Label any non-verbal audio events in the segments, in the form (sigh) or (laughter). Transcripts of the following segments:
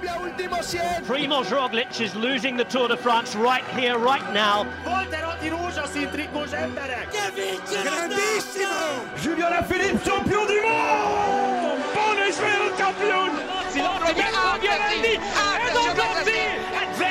Colombia, último 100. Primoz Roglic is losing the Tour de France right here, right now. Volterotti rózsaszín trikós emberek! Grandissimo! Julien Alaphilippe, champion du monde Buon Israel champion Roberto Giovanni, Edo Gozzi, and Veni,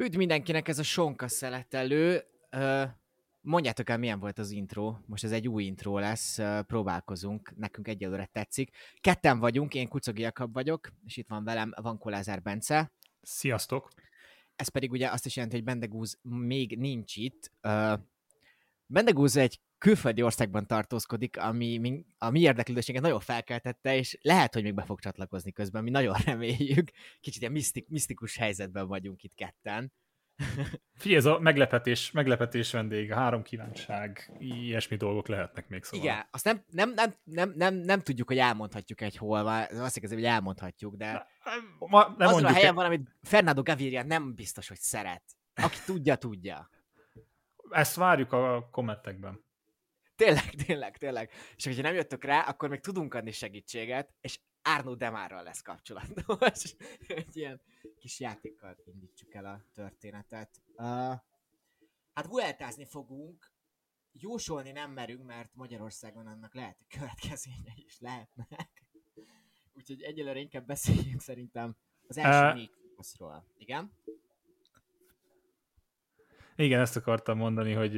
Üdv mindenkinek ez a sonka szeletelő. Mondjátok el, milyen volt az intro. Most ez egy új intro lesz, próbálkozunk. Nekünk egyelőre tetszik. Ketten vagyunk, én Kucogi Jakab vagyok, és itt van velem Van Kolázár Bence. Sziasztok! Ez pedig ugye azt is jelenti, hogy Bendegúz még nincs itt. Bendegúz egy külföldi országban tartózkodik, ami mi- a mi érdeklődésünket nagyon felkeltette, és lehet, hogy még be fog csatlakozni közben, mi nagyon (laughs) reméljük. Kicsit ilyen misztik, misztikus helyzetben vagyunk itt ketten. (laughs) Figyelj, ez a meglepetés, meglepetés vendég, a három kívánság, ilyesmi dolgok lehetnek még szóval. Igen, azt nem, nem, nem, nem, nem, nem tudjuk, hogy elmondhatjuk egy hol azt hiszem, hogy elmondhatjuk, de Ma, nem azon a helyen van, amit Fernando Gaviria nem biztos, hogy szeret. Aki tudja, tudja. ezt várjuk a kommentekben. Tényleg, tényleg, tényleg. És hogyha nem jöttök rá, akkor még tudunk adni segítséget, és Arno Demárral lesz kapcsolatos. (laughs) Egy ilyen kis játékkal indítsuk el a történetet. Uh, hát vueltázni fogunk, jósolni nem merünk, mert Magyarországon annak lehet, hogy következménye is lehetnek. Úgyhogy egyelőre inkább beszéljünk szerintem az első Ö, négy. Igen? Igen, ezt akartam mondani, hogy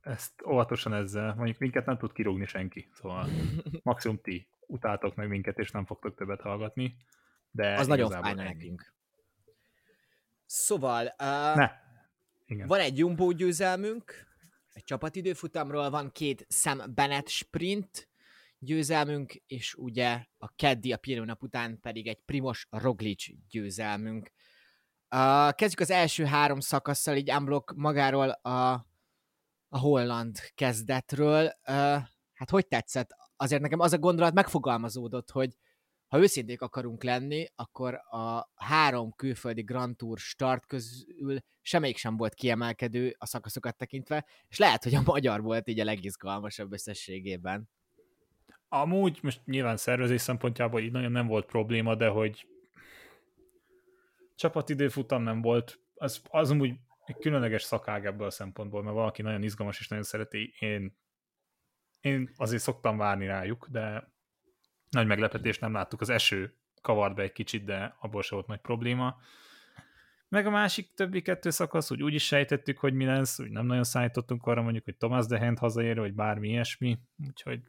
ezt óvatosan ezzel, mondjuk minket nem tud kirúgni senki, szóval (laughs) maximum ti utáltok meg minket, és nem fogtok többet hallgatni, de Az nagyon fájna nekünk. Szóval, uh, Ne. Igen. Van egy Jumbo győzelmünk, egy csapatidőfutamról, van két Sam Bennett sprint győzelmünk, és ugye a keddi, a Pireo nap után pedig egy Primos Roglic győzelmünk. Uh, kezdjük az első három szakasszal, így unblock magáról a, a holland kezdetről. Uh, hát hogy tetszett? Azért nekem az a gondolat megfogalmazódott, hogy ha őszinték akarunk lenni, akkor a három külföldi Grand Tour start közül semmelyik sem volt kiemelkedő a szakaszokat tekintve, és lehet, hogy a magyar volt így a legizgalmasabb összességében. Amúgy most nyilván szervezés szempontjából így nagyon nem volt probléma, de hogy csapatidőfutam nem volt, az, az amúgy egy különleges szakág ebből a szempontból, mert valaki nagyon izgalmas és nagyon szereti, én, én azért szoktam várni rájuk, de nagy meglepetés nem láttuk, az eső kavart be egy kicsit, de abból se volt nagy probléma. Meg a másik többi kettő szakasz, úgy úgy is sejtettük, hogy mi lesz, úgy nem nagyon szállítottunk arra mondjuk, hogy Thomas Dehent hazaér, vagy bármi ilyesmi, úgyhogy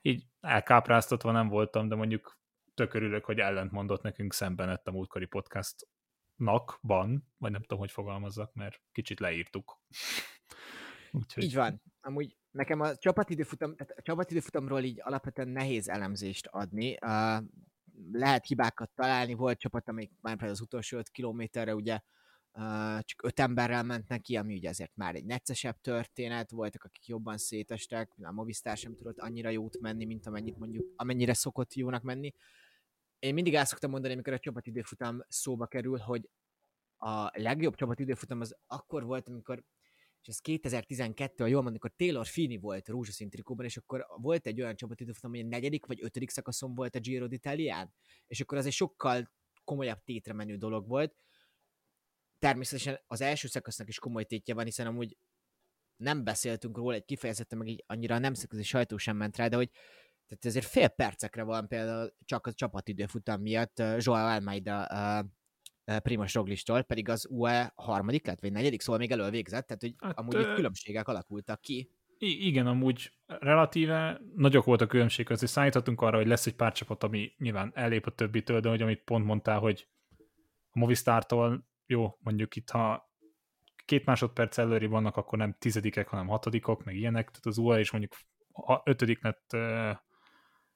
így elkápráztatva nem voltam, de mondjuk tök örülök, hogy ellent mondott nekünk szemben lett a múltkori podcastnak, ban, vagy nem tudom, hogy fogalmazzak, mert kicsit leírtuk. (laughs) Úgyhogy Így van. Amúgy nekem a csapatidőfutam, tehát a csapatidőfutamról így alapvetően nehéz elemzést adni. Uh, lehet hibákat találni, volt csapat, amelyik már az utolsó 5 kilométerre ugye uh, csak öt emberrel ment neki, ami ugye azért már egy neccesebb történet, voltak, akik jobban szétestek, a Movistar sem tudott annyira jót menni, mint amennyit mondjuk, amennyire szokott jónak menni. Én mindig el szoktam mondani, amikor a csapatidőfutam szóba kerül, hogy a legjobb csapatidőfutam az akkor volt, amikor és ez 2012, ha jól mondom, amikor Taylor Fini volt rózsaszín trikóban, és akkor volt egy olyan csapatidőfutam, hogy a negyedik vagy ötödik szakaszon volt a Giro d'Italián, és akkor az egy sokkal komolyabb tétre menő dolog volt. Természetesen az első szakasznak is komoly tétje van, hiszen amúgy nem beszéltünk róla egy kifejezetten, meg így annyira a nemzetközi sajtó sem ment rá, de hogy tehát ezért fél percekre van például csak a csapatidőfutam miatt Joao Almeida Primoz Roglistól, pedig az UE harmadik lett, vagy negyedik, szóval még elől végzett, tehát hogy Hát, amúgy ö- itt különbségek alakultak ki. I- igen, amúgy relatíve nagyok volt a különbség között, számíthatunk arra, hogy lesz egy pár csapat, ami nyilván ellép a többitől, de hogy amit pont mondtál, hogy a Movistártól jó, mondjuk itt, ha két másodperc előri vannak, akkor nem tizedikek, hanem hatodikok, meg ilyenek, tehát az UA is mondjuk ötödik lett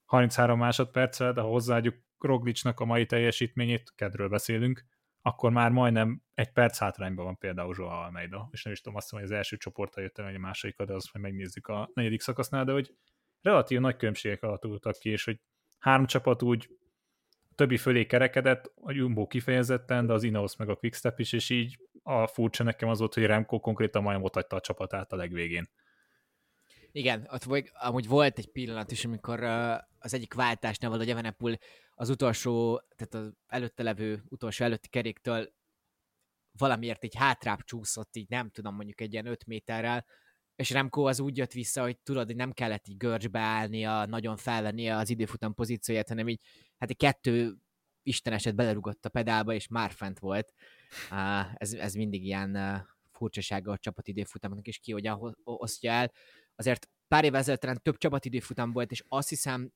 33 másodperccel, de ha hozzáadjuk Roglicsnak a mai teljesítményét, kedről beszélünk, akkor már majdnem egy perc hátrányban van például Joao Almeida, és nem is tudom azt mondani, hogy az első csoporttal jött el, vagy a második, de azt majd megnézzük a negyedik szakasznál, de hogy relatív nagy különbségek alakultak ki, és hogy három csapat úgy többi fölé kerekedett, a Jumbo kifejezetten, de az Ineos meg a Quickstep is, és így a furcsa nekem az volt, hogy Remco konkrétan majd ottatta a csapatát a legvégén. Igen, ott vagy, amúgy volt egy pillanat is, amikor az egyik váltásnál valahogy Evenepul az utolsó, tehát az előtte levő utolsó előtti keréktől valamiért egy hátrább csúszott, így nem tudom, mondjuk egy ilyen 5 méterrel, és Remco az úgy jött vissza, hogy tudod, hogy nem kellett így görcsbe állnia, nagyon felvennie az időfutam pozícióját, hanem így, hát egy kettő isteneset belerugott a pedálba, és már fent volt. Uh, ez, ez mindig ilyen uh, furcsasága a csapatidőfutamnak, és ki hogyan osztja el. Azért pár évvel ezelőtt több csapatidőfutam volt, és azt hiszem,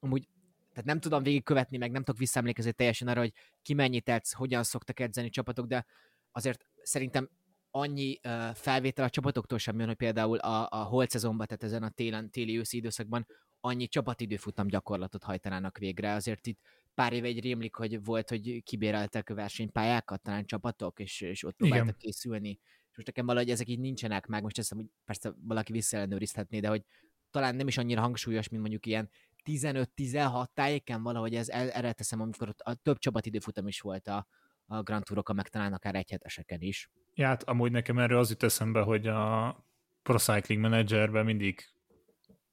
amúgy tehát nem tudom végigkövetni, meg nem tudok visszaemlékezni teljesen arra, hogy ki mennyit edz, hogyan szoktak edzeni csapatok, de azért szerintem annyi uh, felvétel a csapatoktól sem jön, hogy például a, a holt szezonban, tehát ezen a télen, téli-őszi időszakban annyi csapatidőfutam gyakorlatot hajtanának végre. Azért itt pár éve egy rémlik, hogy volt, hogy kibéreltek versenypályákat, talán csapatok, és, és ott próbáltak Igen. készülni. És most nekem valahogy ezek így nincsenek meg, most ezt hogy persze valaki visszaellenőrizhetné, de hogy talán nem is annyira hangsúlyos, mint mondjuk ilyen 15-16 tájéken valahogy ez erre teszem, amikor ott a több csapatidőfutam is volt a, a Grand Tourokon, meg talán akár egyheteseken is. Ja, hát amúgy nekem erről az jut eszembe, hogy a Pro Cycling Managerben mindig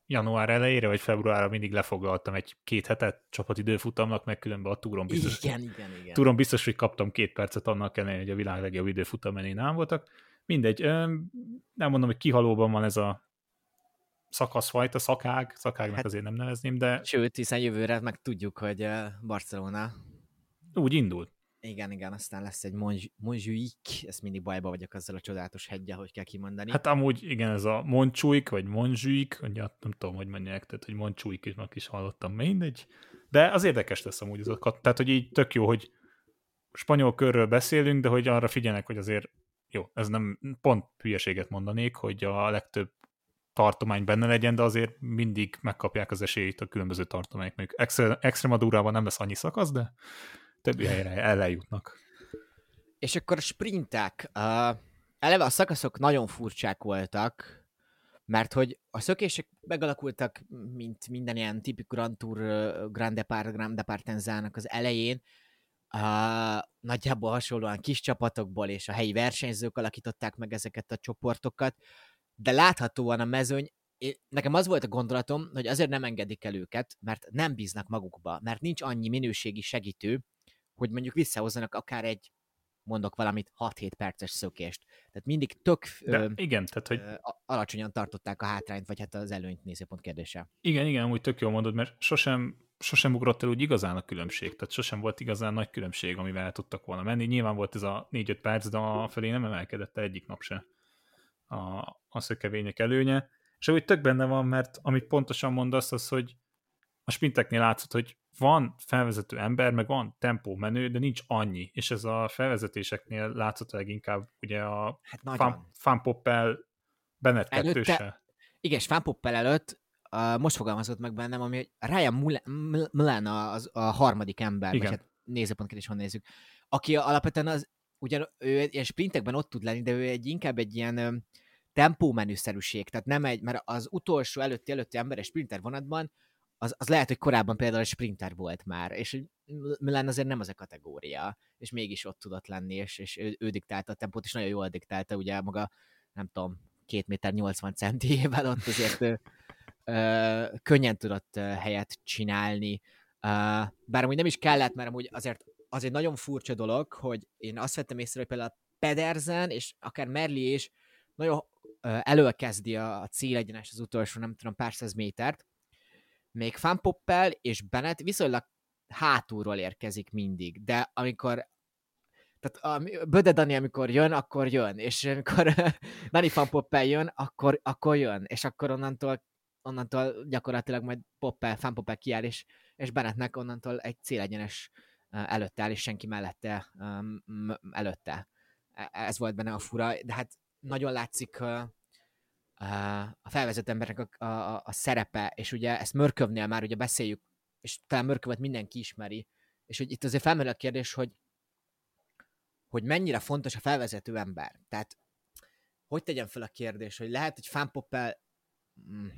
január elejére vagy februárra mindig lefoglaltam egy két hetet csapatidőfutamnak, meg különben a túron biztos. Igen, igen, igen. Túron biztos, hogy kaptam két percet annak ellenére, hogy a világ legjobb időfutam nem voltak. Mindegy, nem mondom, hogy kihalóban van ez a szakaszfajta, szakág, szakágnak hát, azért nem nevezném, de... Sőt, hiszen jövőre meg tudjuk, hogy Barcelona úgy indul. Igen, igen, aztán lesz egy Montjuic, ezt mindig bajba vagyok azzal a csodálatos heggyel, hogy kell kimondani. Hát amúgy igen, ez a Montjuic, vagy Montjuic, ugye nem tudom, hogy mondják, tehát hogy Montjuic is, is hallottam, mindegy. De az érdekes lesz amúgy, ez a, tehát hogy így tök jó, hogy spanyol körről beszélünk, de hogy arra figyelnek, hogy azért jó, ez nem pont hülyeséget mondanék, hogy a legtöbb tartomány benne legyen, de azért mindig megkapják az esélyt a különböző tartományok. Még Extremadurában nem lesz annyi szakasz, de többi helyre eljutnak. És akkor sprintek. Uh, eleve a szakaszok nagyon furcsák voltak, mert hogy a szökések megalakultak, mint minden ilyen tipikus Grand Tour Grand Depart, Grand Departenzának az elején, uh, nagyjából hasonlóan kis csapatokból és a helyi versenyzők alakították meg ezeket a csoportokat, de láthatóan a mezőny én, nekem az volt a gondolatom, hogy azért nem engedik el őket, mert nem bíznak magukba, mert nincs annyi minőségi segítő, hogy mondjuk visszahozzanak akár egy mondok valamit, 6-7 perces szökést. Tehát mindig tök De, ö, igen, tehát, hogy... Ö, alacsonyan tartották a hátrányt, vagy hát az előnyt nézőpont kérdése. Igen, igen, úgy tök jól mondod, mert sosem, sosem ugrott el úgy igazán a különbség, tehát sosem volt igazán nagy különbség, amivel el tudtak volna menni. Nyilván volt ez a 4-5 perc, de a felé nem emelkedett egyik nap se a, a szökevények előnye. És úgy tök benne van, mert amit pontosan mondasz, az, hogy a sprinteknél látszott, hogy van felvezető ember, meg van tempó menő, de nincs annyi, és ez a felvezetéseknél látszott leginkább ugye a hát fan, fanpoppel Bennett kettőse. Igen, és fanpoppel előtt uh, most fogalmazott meg bennem, ami hogy Ryan Mulan az a harmadik ember, igen. vagy hát nézőpontként is van nézzük, aki alapvetően az, ugyan ő ilyen sprintekben ott tud lenni, de ő egy inkább egy ilyen tempómenüszerűség, tehát nem egy, mert az utolsó előtti előtti ember egy sprinter vonatban az, az lehet, hogy korábban például egy sprinter volt már, és Milan azért nem az a kategória, és mégis ott tudott lenni, és, és ő, ő diktálta a tempót, és nagyon jól diktálta, ugye maga, nem tudom, két méter 80 centiével ott azért ö, könnyen tudott helyet csinálni, ö, bár amúgy nem is kellett, mert amúgy azért az egy nagyon furcsa dolog, hogy én azt vettem észre, hogy például Pedersen, és akár Merli is nagyon előkezdi a, a célegyenes az utolsó, nem tudom, pár száz métert, még Fanpoppel és Bennett viszonylag hátulról érkezik mindig, de amikor tehát a Böde Dani, amikor jön, akkor jön, és amikor (laughs) Dani Fan Poppel jön, akkor, akkor jön, és akkor onnantól, onnantól gyakorlatilag majd Poppel, Fan Poppel kiáll, és, és Bennettnek onnantól egy célegyenes előtte áll, és senki mellette um, előtte. E, ez volt benne a fura, de hát nagyon látszik a felvezető embernek a, a, a szerepe, és ugye ezt Mörkövnél már ugye beszéljük, és talán Mörkövet mindenki ismeri, és hogy itt azért felmerül a kérdés, hogy hogy mennyire fontos a felvezető ember. Tehát hogy tegyem fel a kérdés, hogy lehet, hogy Fanpoppel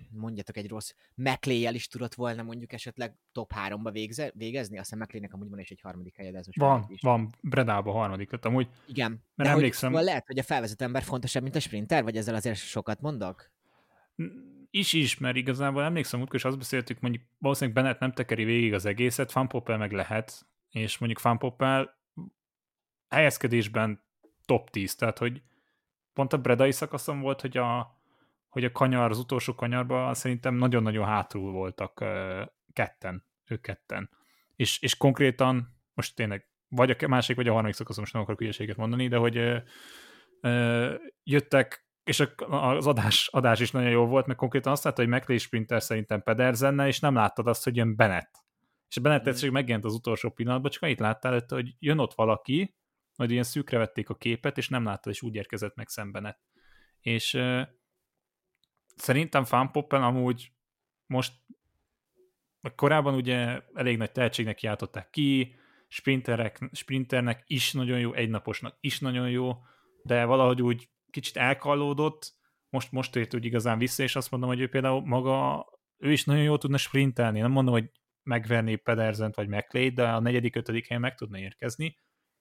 mondjatok egy rossz, mclay is tudott volna mondjuk esetleg top 3-ba végze, végezni, aztán McLean-nek amúgy van is egy harmadik helyed, ez most Van, is. van, Bredába harmadik lett. Amúgy Igen, Mert de emlékszem- hogy, szóval lehet, hogy a felvezető ember fontosabb, mint a sprinter, vagy ezzel azért sokat mondok? is is, mert igazából emlékszem útkor, és azt beszéltük, mondjuk valószínűleg Bennett nem tekeri végig az egészet, Fanpoppel meg lehet, és mondjuk Fanpoppel helyezkedésben top 10, tehát hogy pont a Bredai szakaszon volt, hogy a, hogy a kanyar, az utolsó kanyarban szerintem nagyon-nagyon hátul voltak ketten, ők ketten. És, és konkrétan, most tényleg, vagy a másik, vagy a harmadik szakaszon, most nem akarok hülyeséget mondani, de hogy uh, uh, jöttek és a- az adás, adás is nagyon jó volt, mert konkrétan azt látta, hogy McLean Sprinter szerintem Pedersennel, és nem láttad azt, hogy jön Bennett. És Bennett Mm. egyszerűen megjelent az utolsó pillanatban, csak annyit láttál előtte, hogy jön ott valaki, majd ilyen szűkre vették a képet, és nem láttad, és úgy érkezett meg szembenet. És szerintem Fanpoppen amúgy most korábban ugye elég nagy tehetségnek játották ki, sprinterek, sprinternek is nagyon jó, egynaposnak is nagyon jó, de valahogy úgy kicsit elkallódott, most, most ért úgy igazán vissza, és azt mondom, hogy ő például maga, ő is nagyon jól tudna sprintelni, nem mondom, hogy megverni Pedersent vagy McLeod, de a negyedik, ötödik helyen meg tudna érkezni,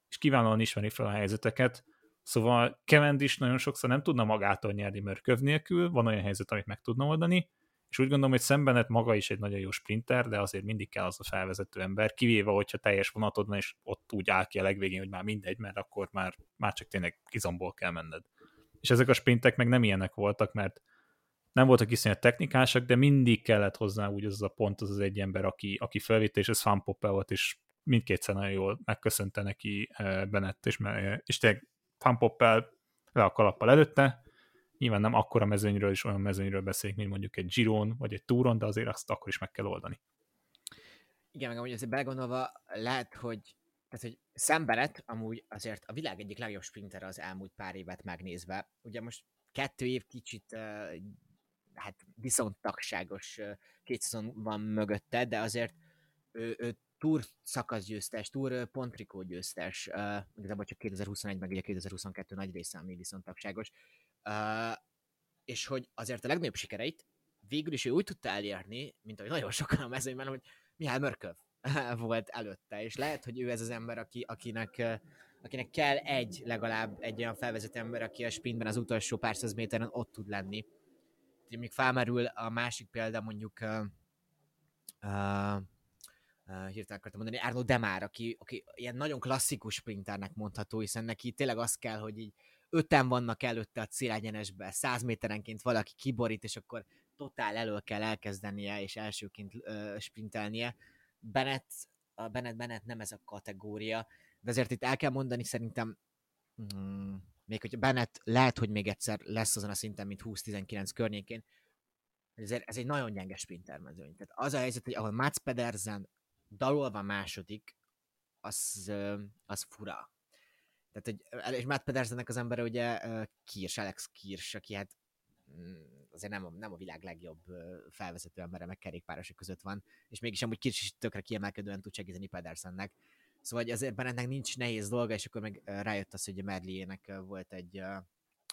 és kiválóan ismeri fel a helyzeteket, szóval Cavendish nagyon sokszor nem tudna magától nyerni mörköv nélkül, van olyan helyzet, amit meg tudna oldani, és úgy gondolom, hogy szembenet maga is egy nagyon jó sprinter, de azért mindig kell az a felvezető ember, kivéve, hogyha teljes vonatod van, és ott úgy áll ki a legvégén, hogy már mindegy, mert akkor már, már csak tényleg izomból kell menned. És ezek a sprintek meg nem ilyenek voltak, mert nem voltak iszonyat technikásak, de mindig kellett hozzá úgy az a pont, az az egy ember, aki, aki felvitte, és ez Poppel volt, és mindkétszer nagyon jól megköszönte neki eh, Bennett, és, és tényleg Poppel le a kalappal előtte, nyilván nem akkora mezőnyről is olyan mezőnyről beszéljük, mint mondjuk egy Giron vagy egy Touron, de azért azt akkor is meg kell oldani. Igen, meg amúgy azért belegondolva lehet, hogy tehát, hogy szembenet amúgy azért a világ egyik legjobb sprinter az elmúlt pár évet megnézve. Ugye most kettő év kicsit hát viszontagságos uh, két szezon van mögötte, de azért ő, ő Tour szakaszgyőztes, uh, Pontrikó győztes, uh, igazából csak 2021 meg ugye 2022 nagy része, ami viszontagságos. Uh, és hogy azért a legnagyobb sikereit végül is ő úgy tudta elérni, mint ahogy nagyon sokan a mezőnyben, hogy Mihály Mörköv (laughs) volt előtte, és lehet, hogy ő ez az ember, aki, akinek, akinek kell egy, legalább egy olyan felvezető ember, aki a sprintben az utolsó pár száz méteren ott tud lenni. Úgyhogy még felmerül a másik példa mondjuk uh, hirtelen akartam mondani, Arno Demár, aki, aki ilyen nagyon klasszikus sprinternek mondható, hiszen neki tényleg az kell, hogy így öten vannak előtte a célegyenesbe, száz méterenként valaki kiborít, és akkor totál elől kell elkezdenie, és elsőként uh, sprintelnie. Bennett, a Bennett, Bennett nem ez a kategória, de azért itt el kell mondani szerintem, mm, még hogy Bennett lehet, hogy még egyszer lesz azon a szinten, mint 20-19 környékén, ez, ez egy nagyon gyenge sprinter mezőny. Tehát az a helyzet, hogy ahol Mats Pedersen dalolva második, az, az fura. Tehát, hogy, és Matt Pedersennek az embere ugye ö, Kirsch, Alex Kirsch, aki hát mm, azért nem a, nem a világ legjobb felvezető embere, meg kerékpárosok között van, és mégis amúgy Kirsch is tökre kiemelkedően tud segíteni Pedersennek. Szóval hogy azért ennek nincs nehéz dolga, és akkor meg rájött az, hogy a Merliének volt egy,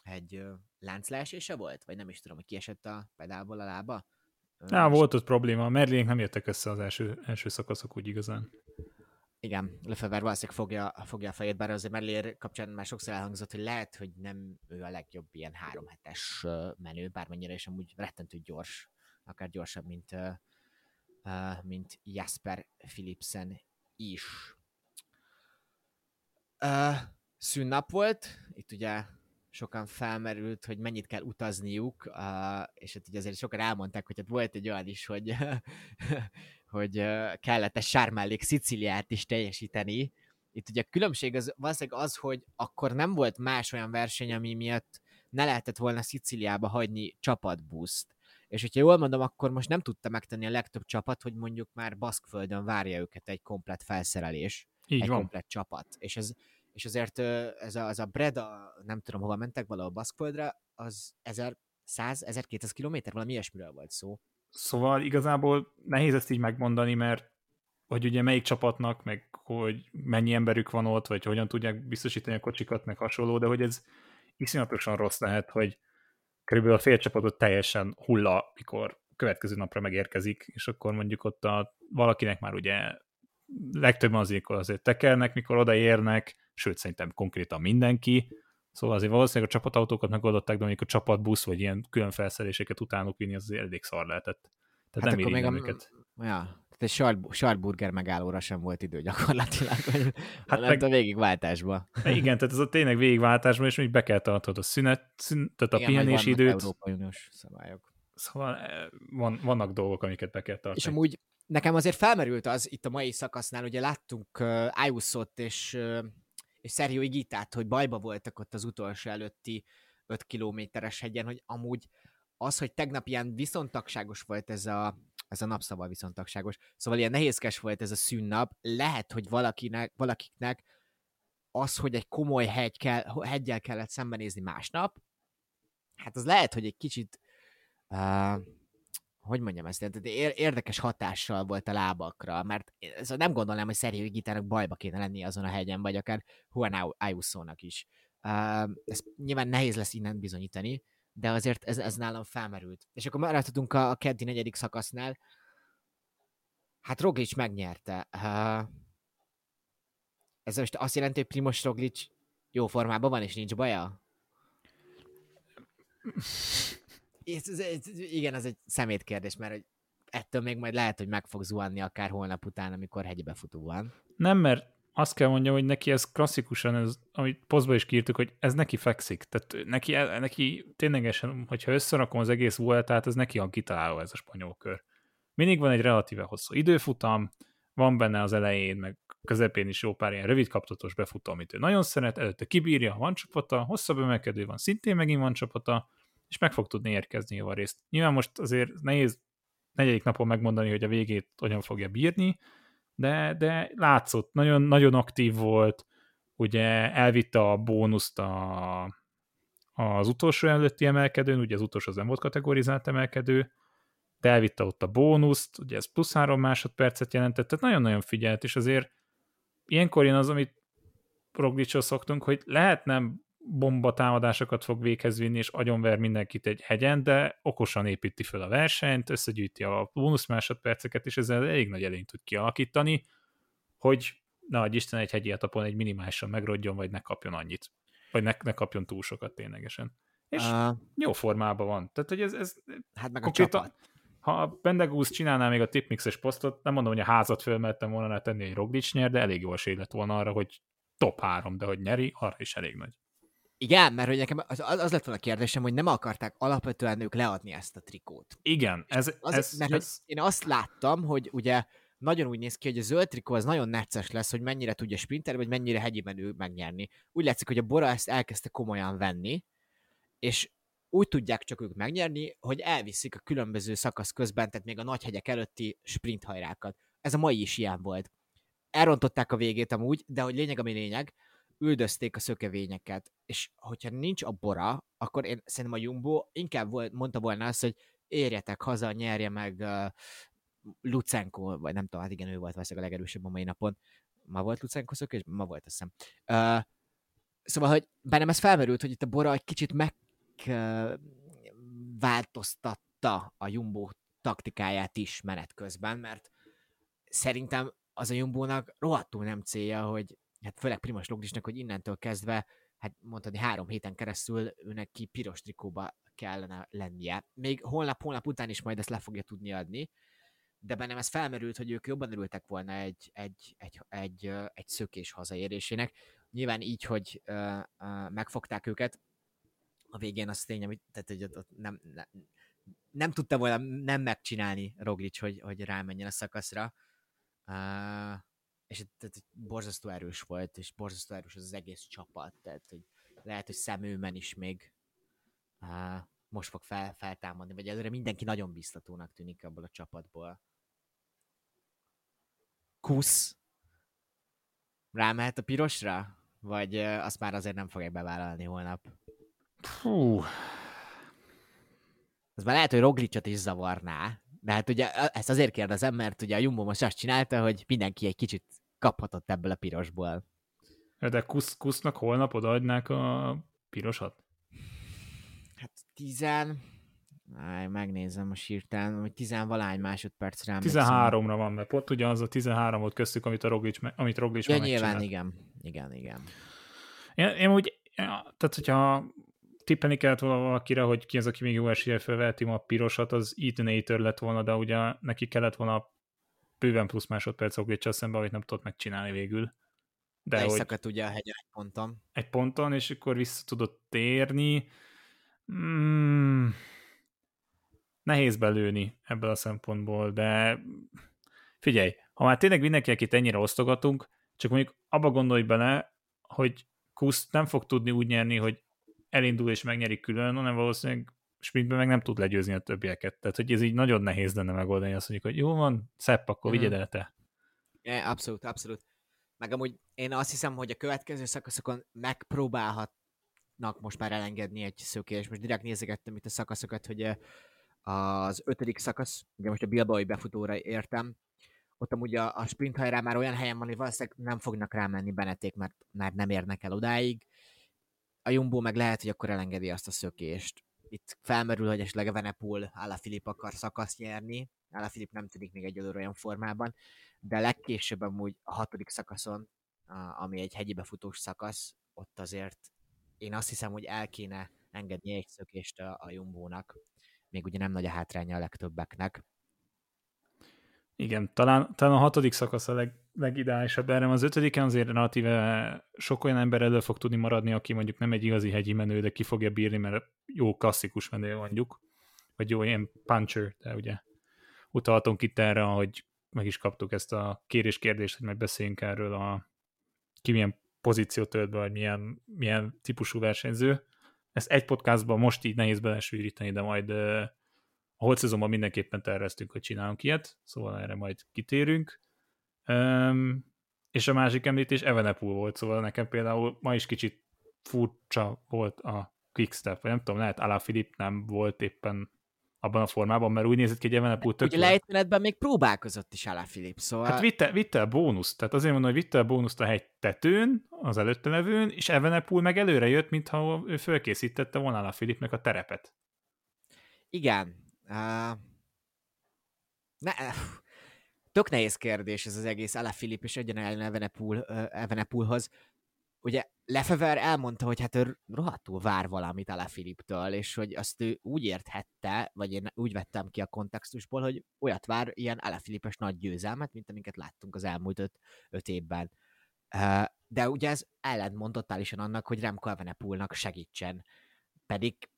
egy láncleesése volt, vagy nem is tudom, hogy kiesett a pedálból a lába. Á, volt ott probléma, a Merlinek nem jöttek össze az első, első szakaszok úgy igazán. Igen, Lefebvre valószínűleg fogja, fogja a fejét, bár azért Merlier kapcsán már sokszor elhangzott, hogy lehet, hogy nem ő a legjobb ilyen három hetes ö, menő, bármennyire is amúgy rettentő gyors, akár gyorsabb, mint, mint Jasper Philipsen is. Ö, szünnap volt, itt ugye sokan felmerült, hogy mennyit kell utazniuk, és hát ugye azért sokan elmondták, hogy hát volt egy olyan is, hogy, (laughs) hogy kellett a sármellék Sziciliát is teljesíteni. Itt ugye a különbség az valószínűleg az, hogy akkor nem volt más olyan verseny, ami miatt ne lehetett volna Sziciliába hagyni csapatbuszt. És hogyha jól mondom, akkor most nem tudta megtenni a legtöbb csapat, hogy mondjuk már Baszkföldön várja őket egy komplet felszerelés Így egy van. komplet csapat. És, ez, és azért ez a, az a Breda, nem tudom hova mentek, valahol Baszkföldre, az 1100-1200 kilométer, valami ilyesmiről volt szó. Szóval igazából nehéz ezt így megmondani, mert hogy ugye melyik csapatnak, meg hogy mennyi emberük van ott, vagy hogyan tudják biztosítani a kocsikat, meg hasonló, de hogy ez iszonyatosan rossz lehet, hogy körülbelül a fél csapatot teljesen hulla, mikor következő napra megérkezik, és akkor mondjuk ott a, valakinek már ugye legtöbben azért, azért tekernek, mikor odaérnek, sőt szerintem konkrétan mindenki, Szóval azért valószínűleg a csapatautókat megoldották, de mondjuk a csapatbusz, vagy ilyen külön felszereléseket utánuk vinni, az azért elég szar lehetett. Tehát hát nem még a, őket. Ja, tehát egy Scharburger megállóra sem volt idő gyakorlatilag, hogy (laughs) hát meg, a végigváltásba. Igen, tehát ez a tényleg végigváltásban, és még be kell tartod a szünet, szünet tehát a Igen, pihenés időt. Európai Uniós szabályok. Szóval eh, van, vannak dolgok, amiket be kell tartani. És amúgy nekem azért felmerült az itt a mai szakasznál, ugye láttunk uh, Ayuso-t és uh, és Sergio Igitát, hogy bajba voltak ott az utolsó előtti 5 kilométeres hegyen, hogy amúgy az, hogy tegnap ilyen viszontagságos volt ez a, ez a napszava viszontagságos, szóval ilyen nehézkes volt ez a szünnap, lehet, hogy valakinek, valakiknek az, hogy egy komoly hegy kell, hegyel kellett szembenézni másnap, hát az lehet, hogy egy kicsit uh, hogy mondjam ezt, érdekes hatással volt a lábakra, mert ez nem gondolnám, hogy Szerhő Gitának bajba kéne lenni azon a hegyen, vagy akár Juan Ayuso-nak is. Uh, nyilván nehéz lesz innen bizonyítani, de azért ez, ez nálam felmerült. És akkor maradhatunk a, a keddi negyedik szakasznál. Hát Roglic megnyerte. Ez most azt jelenti, hogy Primoz Roglic jó formában van, és nincs baja? Ez, ez, ez, igen, ez egy szemétkérdés, mert hogy ettől még majd lehet, hogy meg fog zuhanni akár holnap után, amikor hegybe futó van. Nem, mert azt kell mondjam, hogy neki ez klasszikusan, ez, amit posztba is kiírtuk, hogy ez neki fekszik. Tehát neki, neki ténylegesen, hogyha összerakom az egész tehát ez neki a kitaláló ez a spanyol kör. Mindig van egy relatíve hosszú időfutam, van benne az elején, meg közepén is jó pár ilyen rövid kaptatos befutó, amit ő nagyon szeret, előtte kibírja, van csapata, hosszabb emelkedő van, szintén megint van csapata, és meg fog tudni érkezni javarészt. Nyilván most azért nehéz negyedik napon megmondani, hogy a végét hogyan fogja bírni, de, de látszott, nagyon, nagyon aktív volt, ugye elvitte a bónuszt a, az utolsó előtti emelkedőn, ugye az utolsó az nem volt kategorizált emelkedő, de elvitte ott a bónuszt, ugye ez plusz három másodpercet jelentett, tehát nagyon-nagyon figyelt, és azért ilyenkor jön az, amit Roglicsról szoktunk, hogy lehet nem bomba támadásokat fog véghez vinni, és agyonver mindenkit egy hegyen, de okosan építi fel a versenyt, összegyűjti a bónusz másodperceket, és ezzel elég nagy elényt tud kialakítani, hogy na, hogy Isten egy hegyi etapon egy minimálisan megrodjon, vagy ne kapjon annyit. Vagy ne, ne kapjon túl sokat ténylegesen. És uh, jó formában van. Tehát, hogy ez, ez hát meg a csapat. Ha a Bendegúz csinálná még a tipmixes posztot, nem mondom, hogy a házat fölmertem volna tenni egy Roglic nyer, de elég jó esély lett volna arra, hogy top 3, de hogy nyeri, arra is elég nagy. Igen, mert hogy nekem az, az lett volna a kérdésem, hogy nem akarták alapvetően ők leadni ezt a trikót. Igen, ez, az, ez, mert ez... én azt láttam, hogy ugye nagyon úgy néz ki, hogy a zöld trikó az nagyon necces lesz, hogy mennyire tudja sprinter, vagy mennyire hegyi menő megnyerni. Úgy látszik, hogy a Bora ezt elkezdte komolyan venni, és úgy tudják csak ők megnyerni, hogy elviszik a különböző szakasz közben, tehát még a nagy hegyek előtti sprint hajrákat. Ez a mai is ilyen volt. Elrontották a végét amúgy, de hogy lényeg, ami lényeg, üldözték a szökevényeket, és hogyha nincs a bora, akkor én szerintem a Jumbo inkább volt, mondta volna azt, hogy érjetek haza, nyerje meg uh, Lucenko, vagy nem tudom, hát igen, ő volt valószínűleg a legerősebb a mai napon. Ma volt Lucenko szökés? Ma volt, azt hiszem. Uh, szóval, hogy bennem ez felmerült, hogy itt a Bora egy kicsit megváltoztatta a Jumbo taktikáját is menet közben, mert szerintem az a Jumbo-nak rohadtul nem célja, hogy hát főleg Primoz Loglisnak, hogy innentől kezdve, hát mondhatni három héten keresztül őnek ki piros trikóba kellene lennie. Még holnap-holnap után is majd ezt le fogja tudni adni, de bennem ez felmerült, hogy ők jobban örültek volna egy, egy, egy, egy, egy szökés hazaérésének. Nyilván így, hogy uh, uh, megfogták őket, a végén az tény, hogy, tehát, hogy ott nem, nem, nem tudta volna nem megcsinálni Roglic, hogy, hogy rámenjen a szakaszra. Uh, és tehát, borzasztó erős volt, és borzasztó erős az, az egész csapat, tehát hogy lehet, hogy szemőmen is még uh, most fog fel, feltámadni, vagy előre mindenki nagyon biztatónak tűnik abból a csapatból. Kusz rámehet a pirosra? Vagy uh, azt már azért nem fogják bevállalni holnap? Hú. Ez már lehet, hogy Roglicot is zavarná, de hát ugye ezt azért kérdezem, mert ugye a Jumbo most azt csinálta, hogy mindenki egy kicsit kaphatott ebből a Hát tizen... Áj, megnézem most hirtelen, hogy tizenvalány másodpercre emlékszem. 13-ra van, mert pont ugye az a 13 volt köztük, amit a Roglic, amit Roglic Ja, nyilván, igen. Igen, igen. Én, én úgy, ja, tehát hogyha tippelni kellett volna valakire, hogy ki az, aki még jó esélye felveheti ma a pirosat, az Ethan lett volna, de ugye neki kellett volna bőven plusz másodperc Roglic szemben, amit nem tudott megcsinálni végül. De hogy szakadt ugye a hegyen egy ponton. egy ponton, és akkor vissza tudott térni. Mm, nehéz belőni ebből a szempontból, de figyelj, ha már tényleg mindenki, akit ennyire osztogatunk, csak mondjuk abba gondolj bele, hogy Kusz nem fog tudni úgy nyerni, hogy elindul és megnyeri külön, hanem valószínűleg sprintben meg nem tud legyőzni a többieket. Tehát, hogy ez így nagyon nehéz lenne megoldani azt mondjuk, hogy jó van, szepp, akkor Mhm. vigyed el te. Abszolút, abszolút. Meg amúgy én azt hiszem, hogy a következő szakaszokon megpróbálhatnak most már elengedni egy szökés. Most direkt nézegettem itt a szakaszokat, hogy az ötödik szakasz, ugye most a Bilbaoi befutóra értem, ott amúgy a, a sprint hajrá már olyan helyen van, hogy valószínűleg nem fognak rámenni Beneték, mert már nem érnek el odáig. A Jumbo meg lehet, hogy akkor elengedi azt a szökést. Itt felmerül, hogy esetleg a Venepul Alaphilipp akar szakaszt nyerni. Alaphilipp nem tűnik még egyelőre olyan formában, de legkésőbb amúgy a hatodik szakaszon, ami egy hegyi befutós szakasz, ott azért én azt hiszem, hogy el kéne engedni egy szökést a, a Jumbónak. Még ugye nem nagy a hátránya a legtöbbeknek. Igen, talán, talán a hatodik szakasz a leg, legideálisabb erre. Az ötödiken azért relatíve sok olyan ember elő fog tudni maradni, aki mondjuk nem egy igazi hegyi menő, de ki fogja bírni, mert jó klasszikus menő mondjuk, vagy jó ilyen puncher, de ugye utaltunk itt erre, hogy meg is kaptuk ezt a kérés-kérdést, hogy megbeszéljünk erről a ki milyen pozíciót tölt be, vagy milyen, milyen típusú versenyző. Ezt egy podcastban most így nehéz belesűríteni, de majd a holt szezonban mindenképpen terveztünk, hogy csinálunk ilyet, szóval erre majd kitérünk. Um, és a másik említés Evenepul volt, szóval nekem például ma is kicsit furcsa volt a Quickstep, vagy nem tudom, lehet Alaphilipp nem volt éppen abban a formában, mert úgy nézett ki, hogy Evenepul tök Ugye lejtmenetben még próbálkozott is Alaphilipp, szóval... Hát vitte, vitte a bónuszt, tehát azért mondom, hogy vitte a bónuszt a hegy tetőn, az előtte levőn, és Evenepul meg előre jött, mintha ő fölkészítette volna Alaphilippnek a terepet. Igen. Uh, ne, tök nehéz kérdés ez az egész Alaphilipp és egyenlően Evenepul, Evenepulhoz. Ugye Lefever elmondta, hogy hát ő rohadtul vár valamit Alaphilipptől, és hogy azt ő úgy érthette, vagy én úgy vettem ki a kontextusból, hogy olyat vár, ilyen Alaphilippes nagy győzelmet, mint amiket láttunk az elmúlt öt, öt évben. De ugye ez ellentmond totálisan annak, hogy Remco Evenepulnak segítsen. Pedig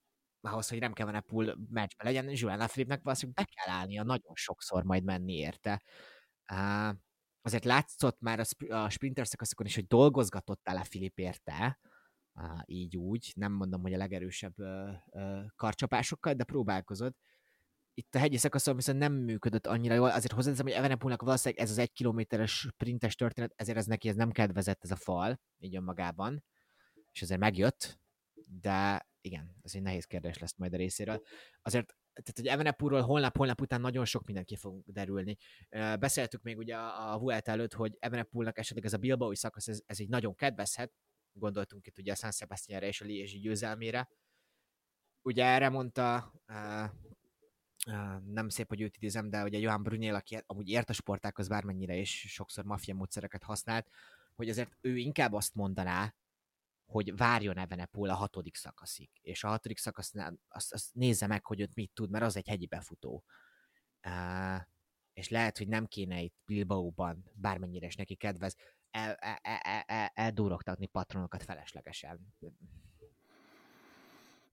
ahhoz, hogy Remco Evenepoel meccsben legyen, Joel Alaphilippnek valószínűleg be kell állnia nagyon sokszor majd menni érte. Uh, azért látszott már a, sp- a sprinter szakaszokon is, hogy dolgozgatott Alaphilipp érte, uh, így úgy, nem mondom, hogy a legerősebb uh, uh, karcsapásokkal, de próbálkozott. Itt a hegyi szakaszon viszont nem működött annyira jól, azért hozzáteszem, hogy Evenepoelnak valószínűleg ez az egy kilométeres sprintes történet, ezért ez neki ez nem kedvezett ez a fal, így önmagában, és ezért megjött, de igen, ez egy nehéz kérdés lesz majd a részéről. Azért, tehát hogy Evenepulról holnap-holnap után nagyon sok minden ki fog derülni. Beszéltük még ugye a, Vuelta előtt, hogy Evenepulnak esetleg ez a Bilbaoi szakasz, ez, ez így nagyon kedvezhet. Gondoltunk itt ugye a San Sebastianre és a Liézsi győzelmére. Ugye erre mondta, uh, uh, nem szép, hogy őt idézem, de ugye Johan Brunél, aki amúgy ért a sportákhoz bármennyire, és sokszor maffia módszereket használt, hogy azért ő inkább azt mondaná, hogy várjon Evenepul a hatodik szakaszig, és a hatodik szakasznál azt, azt nézze meg, hogy ott mit tud, mert az egy hegyi befutó. Uh, és lehet, hogy nem kéne itt Bilbaóban, bármennyire is neki kedvez, el, el, el, el, patronokat feleslegesen.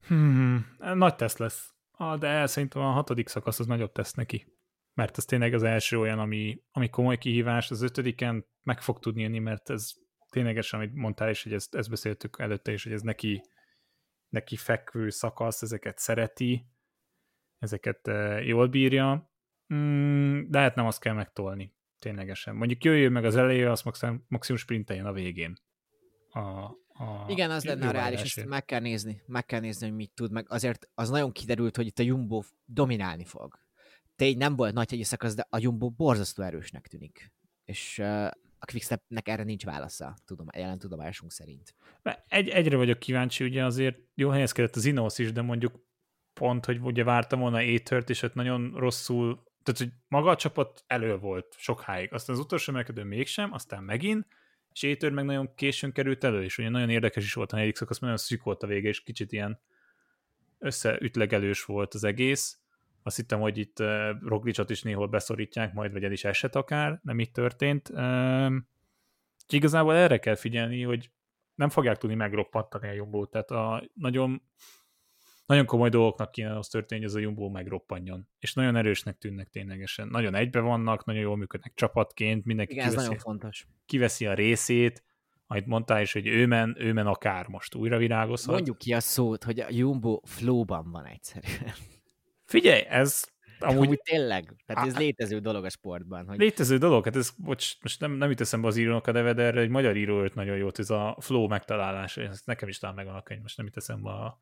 Hmm, nagy teszt lesz. Ah, de szerintem a hatodik szakasz az nagyobb teszt neki. Mert ez tényleg az első olyan, ami, ami komoly kihívás. Az ötödiken meg fog tudni jönni, mert ez ténylegesen, amit mondtál is, hogy ezt, ezt beszéltük előtte is, hogy ez neki, neki fekvő szakasz, ezeket szereti, ezeket uh, jól bírja. Mm, de hát nem azt kell megtolni, ténylegesen. Mondjuk jöjjön meg az eleje, azt maximum, maximum sprinteljen a végén. A, a Igen, az lenne a reális, ezt meg kell nézni, meg kell nézni, hogy mit tud, meg azért az nagyon kiderült, hogy itt a Jumbo dominálni fog. Tény nem volt nagy hegyi szakasz, de a Jumbo borzasztó erősnek tűnik. És uh, a Quickstepnek erre nincs válasza, tudom, jelen tudomásunk szerint. Egy, egyre vagyok kíváncsi, ugye azért jó helyezkedett az Ineos is, de mondjuk pont, hogy ugye vártam volna étört, és ott nagyon rosszul, tehát hogy maga a csapat elő volt sokáig, aztán az utolsó emelkedő mégsem, aztán megint, és étör meg nagyon későn került elő, és ugye nagyon érdekes is volt a negyedik szakasz, nagyon szűk volt a vége, és kicsit ilyen összeütlegelős volt az egész. Azt hittem, hogy itt uh, Roglicot is néhol beszorítják majd, vagy el is eset akár, nem így történt. Uh, igazából erre kell figyelni, hogy nem fogják tudni megroppantani a Jumbo, tehát a nagyon nagyon komoly dolgoknak kéne az történni, hogy ez a Jumbo megroppanjon. És nagyon erősnek tűnnek ténylegesen. Nagyon egybe vannak, nagyon jól működnek csapatként, mindenki Igen, ez kiveszi, nagyon fontos. kiveszi a részét, amit mondtál is, hogy ő men, ő men akár most újra virágozhat. Mondjuk ki a szót, hogy a Jumbo flowban van egyszerűen. Figyelj, ez amúgy, amúgy tényleg, tehát ez létező dolog a sportban. Hogy... Létező dolog, hát ez, bocs, most nem, nem jut eszembe az írónak a neve, de erre egy magyar író őt nagyon jót, ez a flow megtalálása, ez nekem is talán megvan a könyv, most nem jut eszembe a,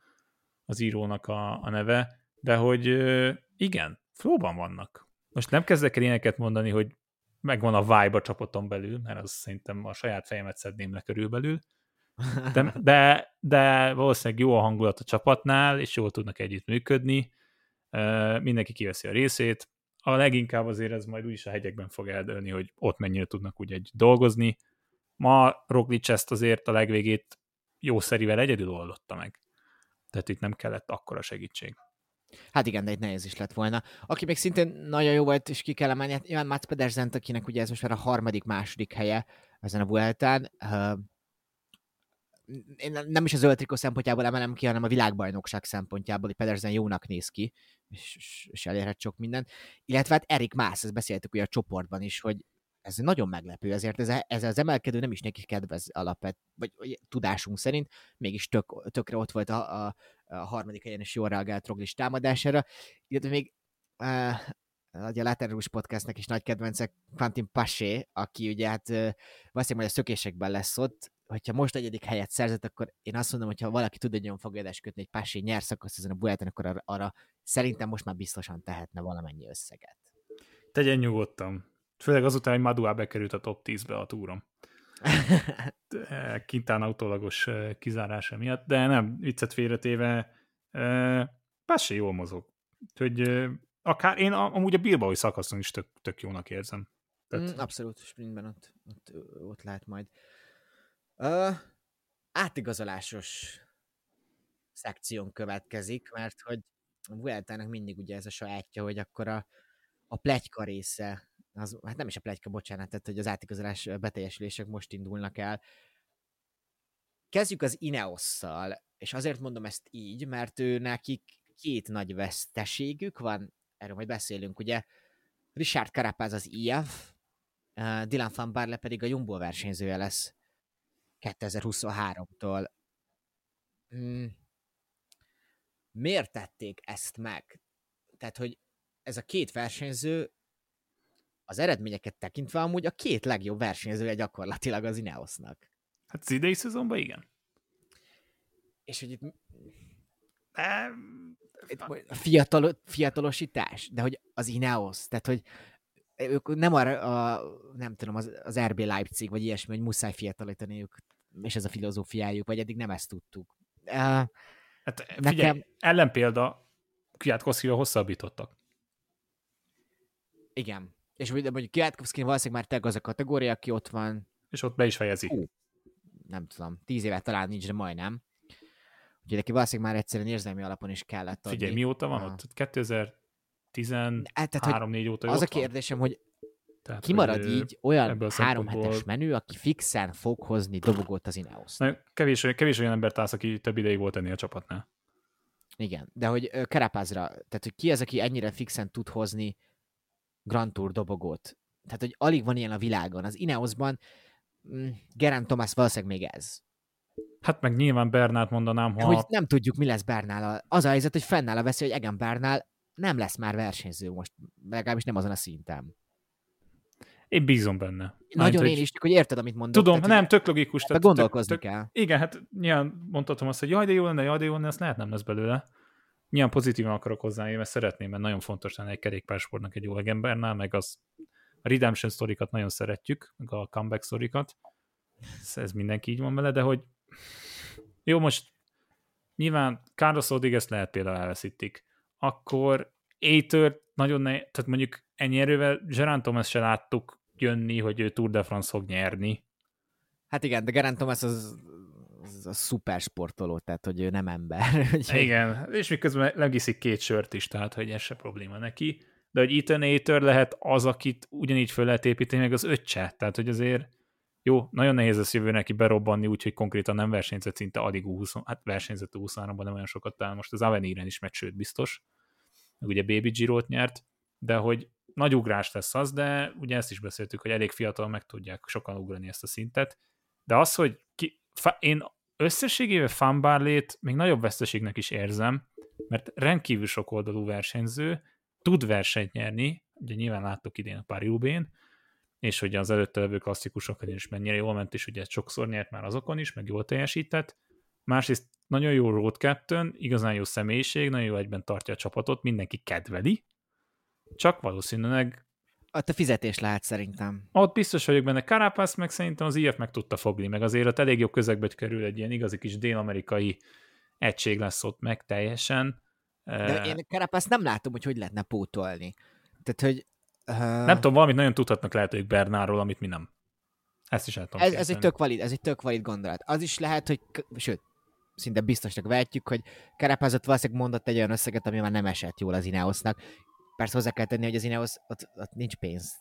az írónak a, a neve, de hogy igen, flowban vannak. Most nem kezdek el ilyeneket mondani, hogy megvan a vibe a csapaton belül, mert az szerintem a saját fejemet szedném le körülbelül, de, de, de valószínűleg jó a hangulat a csapatnál, és jól tudnak együtt működni, mindenki kiveszi a részét, a leginkább azért ez majd úgyis a hegyekben fog eldőlni, hogy ott mennyire tudnak úgy egy dolgozni. Ma Roglic ezt azért a legvégét jó szerivel egyedül oldotta meg. Tehát itt nem kellett akkora segítség. Hát igen, de egy nehéz is lett volna. Aki még szintén nagyon jó volt, és ki kell emelni, Iván Mats Pedersen, akinek ugye ez most már a harmadik, második helye ezen a Vueltán. Én nem is az zöld trikó szempontjából emelem ki, hanem a világbajnokság szempontjából, hogy Pedersen jónak néz ki, és, és elérhet sok mindent. Illetve hát Erik Mász, ezt beszéltük ugye a csoportban is, hogy ez nagyon meglepő, ezért ez, ez az emelkedő nem is neki kedvez alapvet, vagy, vagy tudásunk szerint, mégis tök, tökre ott volt a, a, a harmadik helyen, és jól reagált Roglis támadására, illetve még uh, a Laterus podcastnek is nagy kedvencek Quentin Paché, aki ugye hát uh, valószínűleg majd a szökésekben lesz ott, hogyha most egyedik helyet szerzett, akkor én azt mondom, hogy ha valaki tud egy olyan fogadást kötni, egy Paché nyer szakasz ezen a Buelten, akkor arra, arra szerintem most már biztosan tehetne valamennyi összeget. Tegyen nyugodtan. Főleg azután, hogy Madua bekerült a top 10-be a túrom. (laughs) Kintán autólagos kizárása miatt, de nem, viccet félretéve, Passi jól mozog. Hogy akár én amúgy a Bilbaoi szakaszon is tök, tök jónak érzem. Tehát... Mm, abszolút, sprintben ott, ott, ott lehet majd. Átigazolásos szekción következik, mert hogy a Vueltának mindig ugye ez a sajátja, hogy akkor a, a plegyka része az, hát nem is a plegyka, bocsánat, tehát hogy az átigazolás beteljesülések most indulnak el. Kezdjük az Ineosszal, és azért mondom ezt így, mert ő nekik két nagy veszteségük van, erről majd beszélünk, ugye? Richard Carapaz az IF, Dylan van Barle pedig a Jumbo versenyzője lesz 2023-tól. Hmm. Miért tették ezt meg? Tehát, hogy ez a két versenyző az eredményeket tekintve amúgy a két legjobb versenyzője gyakorlatilag az Ineosnak. Hát az idei szezonban igen. És hogy itt... itt fiatal, fiatalosítás, de hogy az Ineos, tehát hogy ők nem arra, a, nem tudom, az, az RB Leipzig, vagy ilyesmi, hogy muszáj fiatalítaniuk, és ez a filozófiájuk, vagy eddig nem ezt tudtuk. Uh, hát figyelj, nekem... ellenpélda, Kwiatkowskival hosszabbítottak. Igen. És mondjuk Kwiatkowski valószínűleg már teg az a kategória, aki ott van. És ott be is fejezi. Hú, nem tudom, tíz évet talán nincs, de majdnem. Úgyhogy neki valószínűleg már egyszerűen érzelmi alapon is kellett adni. Figyelj, mióta van a... ott? 2013 hát, 4 óta Az a kérdésem, van? hogy tehát, kimarad így olyan három hetes menü, aki fixen fog hozni dobogót az Ineos. Kevés, kevés olyan ember állsz, aki több ideig volt ennél a csapatnál. Igen, de hogy Kerepázra, tehát hogy ki az, aki ennyire fixen tud hozni Grand Tour dobogót. Tehát, hogy alig van ilyen a világon. Az Ineosban mm, Geraint Thomas valószínűleg még ez. Hát meg nyilván Bernát mondanám, ha... Hogy nem tudjuk, mi lesz Bernál. Az a helyzet, hogy fennáll a veszély, hogy Egan Bernál nem lesz már versenyző most, legalábbis nem azon a szinten. Én bízom benne. Nagyon Majd, én hogy... is, hogy érted, amit mondok. Tudom, tehát, nem, tök logikus. Tehát gondolkozni tök, kell. Igen, hát nyilván mondhatom azt, hogy jaj, de jó lenne, jaj, de jó lenne, ezt lehet nem lesz belőle nyilván pozitívan akarok hozzá, mert szeretném, mert nagyon fontos lenne egy kerékpársportnak egy jó legembernál, meg az A redemption sztorikat nagyon szeretjük, meg a comeback sztorikat. Ez, ez mindenki így van vele, de hogy jó, most nyilván Carlos Rodriguez lehet például elveszítik. Akkor Aether nagyon ne, tehát mondjuk ennyi erővel Gerard Thomas se láttuk jönni, hogy ő Tour de France fog nyerni. Hát igen, de Gerard Thomas az, az a szuper sportoló, tehát hogy ő nem ember. (laughs) Igen, és miközben legiszik két sört is, tehát hogy ez se probléma neki. De hogy Ethan Aether lehet az, akit ugyanígy föl lehet építeni, meg az öccse. Tehát, hogy azért jó, nagyon nehéz lesz jövő neki berobbanni, úgyhogy konkrétan nem versenyzett szinte alig 20, hát versenyzett 23-ban nem olyan sokat, talán most az Aveniren is megy, sőt biztos. Ugye Baby Giro-t nyert, de hogy nagy ugrás lesz az, de ugye ezt is beszéltük, hogy elég fiatal meg tudják sokan ugrani ezt a szintet. De az, hogy ki, fa, én összességével fanbárlét még nagyobb veszteségnek is érzem, mert rendkívül sok oldalú versenyző, tud versenyt nyerni, ugye nyilván láttuk idén a paris és hogy az előtte levő klasszikusokon is mennyire jól ment, és ugye sokszor nyert már azokon is, meg jól teljesített. Másrészt nagyon jó road captain, igazán jó személyiség, nagyon jó egyben tartja a csapatot, mindenki kedveli, csak valószínűleg a fizetés lehet szerintem. Ott biztos vagyok benne. Carapaz meg szerintem az IF meg tudta fogni, meg azért ott elég jó közegbe kerül egy ilyen igazi kis dél-amerikai egység lesz ott meg teljesen. De én Carapaz nem látom, hogy hogy lehetne pótolni. Tehát, hogy... Uh... Nem tudom, valamit nagyon tudhatnak lehet ők Bernárról, amit mi nem. Ezt is el tudom ez, ez, egy tök valid, ez egy tök valid gondolat. Az is lehet, hogy, sőt, szinte biztosnak vehetjük, hogy Carapaz ott valószínűleg mondott egy olyan összeget, ami már nem esett jól az Ineosnak, Persze hozzá kell tenni, hogy az Ineos, ott, ott nincs pénz,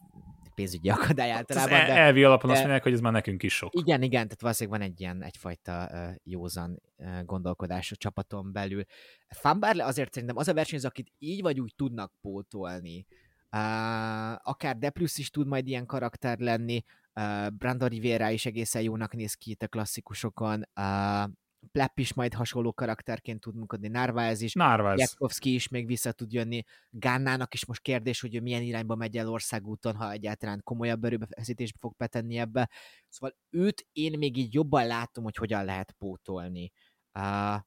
pénzügyi akadály általában. Az de, elvi alapon de, azt mondják, hogy ez már nekünk is sok. Igen, igen, tehát valószínűleg van egy ilyen egyfajta józan gondolkodás a csapaton belül. Fambarle azért szerintem az a versenyző, akit így vagy úgy tudnak pótolni, uh, akár Deplus is tud majd ilyen karakter lenni, uh, Brandon Rivera is egészen jónak néz ki itt a klasszikusokon, uh, Plepp is majd hasonló karakterként tud működni, Narváez is, Narváez. Is még vissza tud jönni, Gánnának is most kérdés, hogy ő milyen irányba megy el országúton, ha egyáltalán komolyabb erőbefeszítésbe fog betenni ebbe. Szóval őt én még így jobban látom, hogy hogyan lehet pótolni. Uh,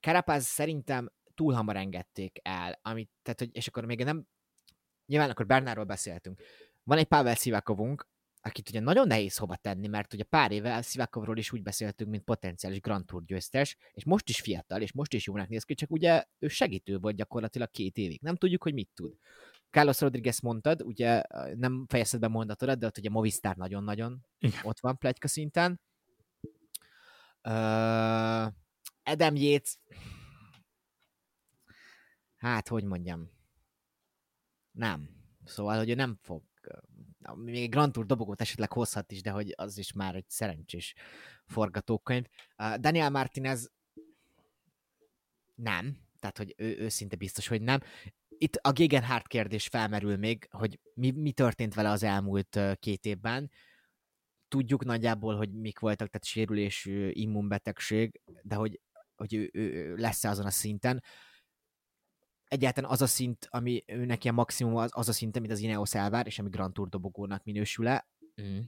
Karapáz szerintem túl hamar engedték el, amit, tehát, hogy, és akkor még nem, nyilván akkor Bernárról beszéltünk. Van egy Pavel Szivakovunk, akit ugye nagyon nehéz hova tenni, mert ugye pár éve Szivakovról is úgy beszéltünk, mint potenciális Grand Tour győztes, és most is fiatal, és most is jónak néz ki, csak ugye ő segítő volt gyakorlatilag két évig. Nem tudjuk, hogy mit tud. Carlos Rodriguez mondtad, ugye nem fejezted be mondatodat, de ott ugye Movistar nagyon-nagyon Igen. ott van plegyka szinten. Uh, Adam Yates, hát, hogy mondjam, nem. Szóval, hogy ő nem fog még egy Grand Tour dobogót esetleg hozhat is, de hogy az is már egy szerencsés forgatókönyv. Uh, Daniel Martinez nem, tehát hogy ő, őszinte biztos, hogy nem. Itt a Gegenhardt kérdés felmerül még, hogy mi, mi történt vele az elmúlt két évben. Tudjuk nagyjából, hogy mik voltak, tehát sérülés, immunbetegség, de hogy, hogy ő, ő, ő lesz-e azon a szinten egyáltalán az a szint, ami őnek ilyen maximum, az, az a szint, amit az Ineos elvár, és ami Grand Tour dobogónak minősül-e. Mm.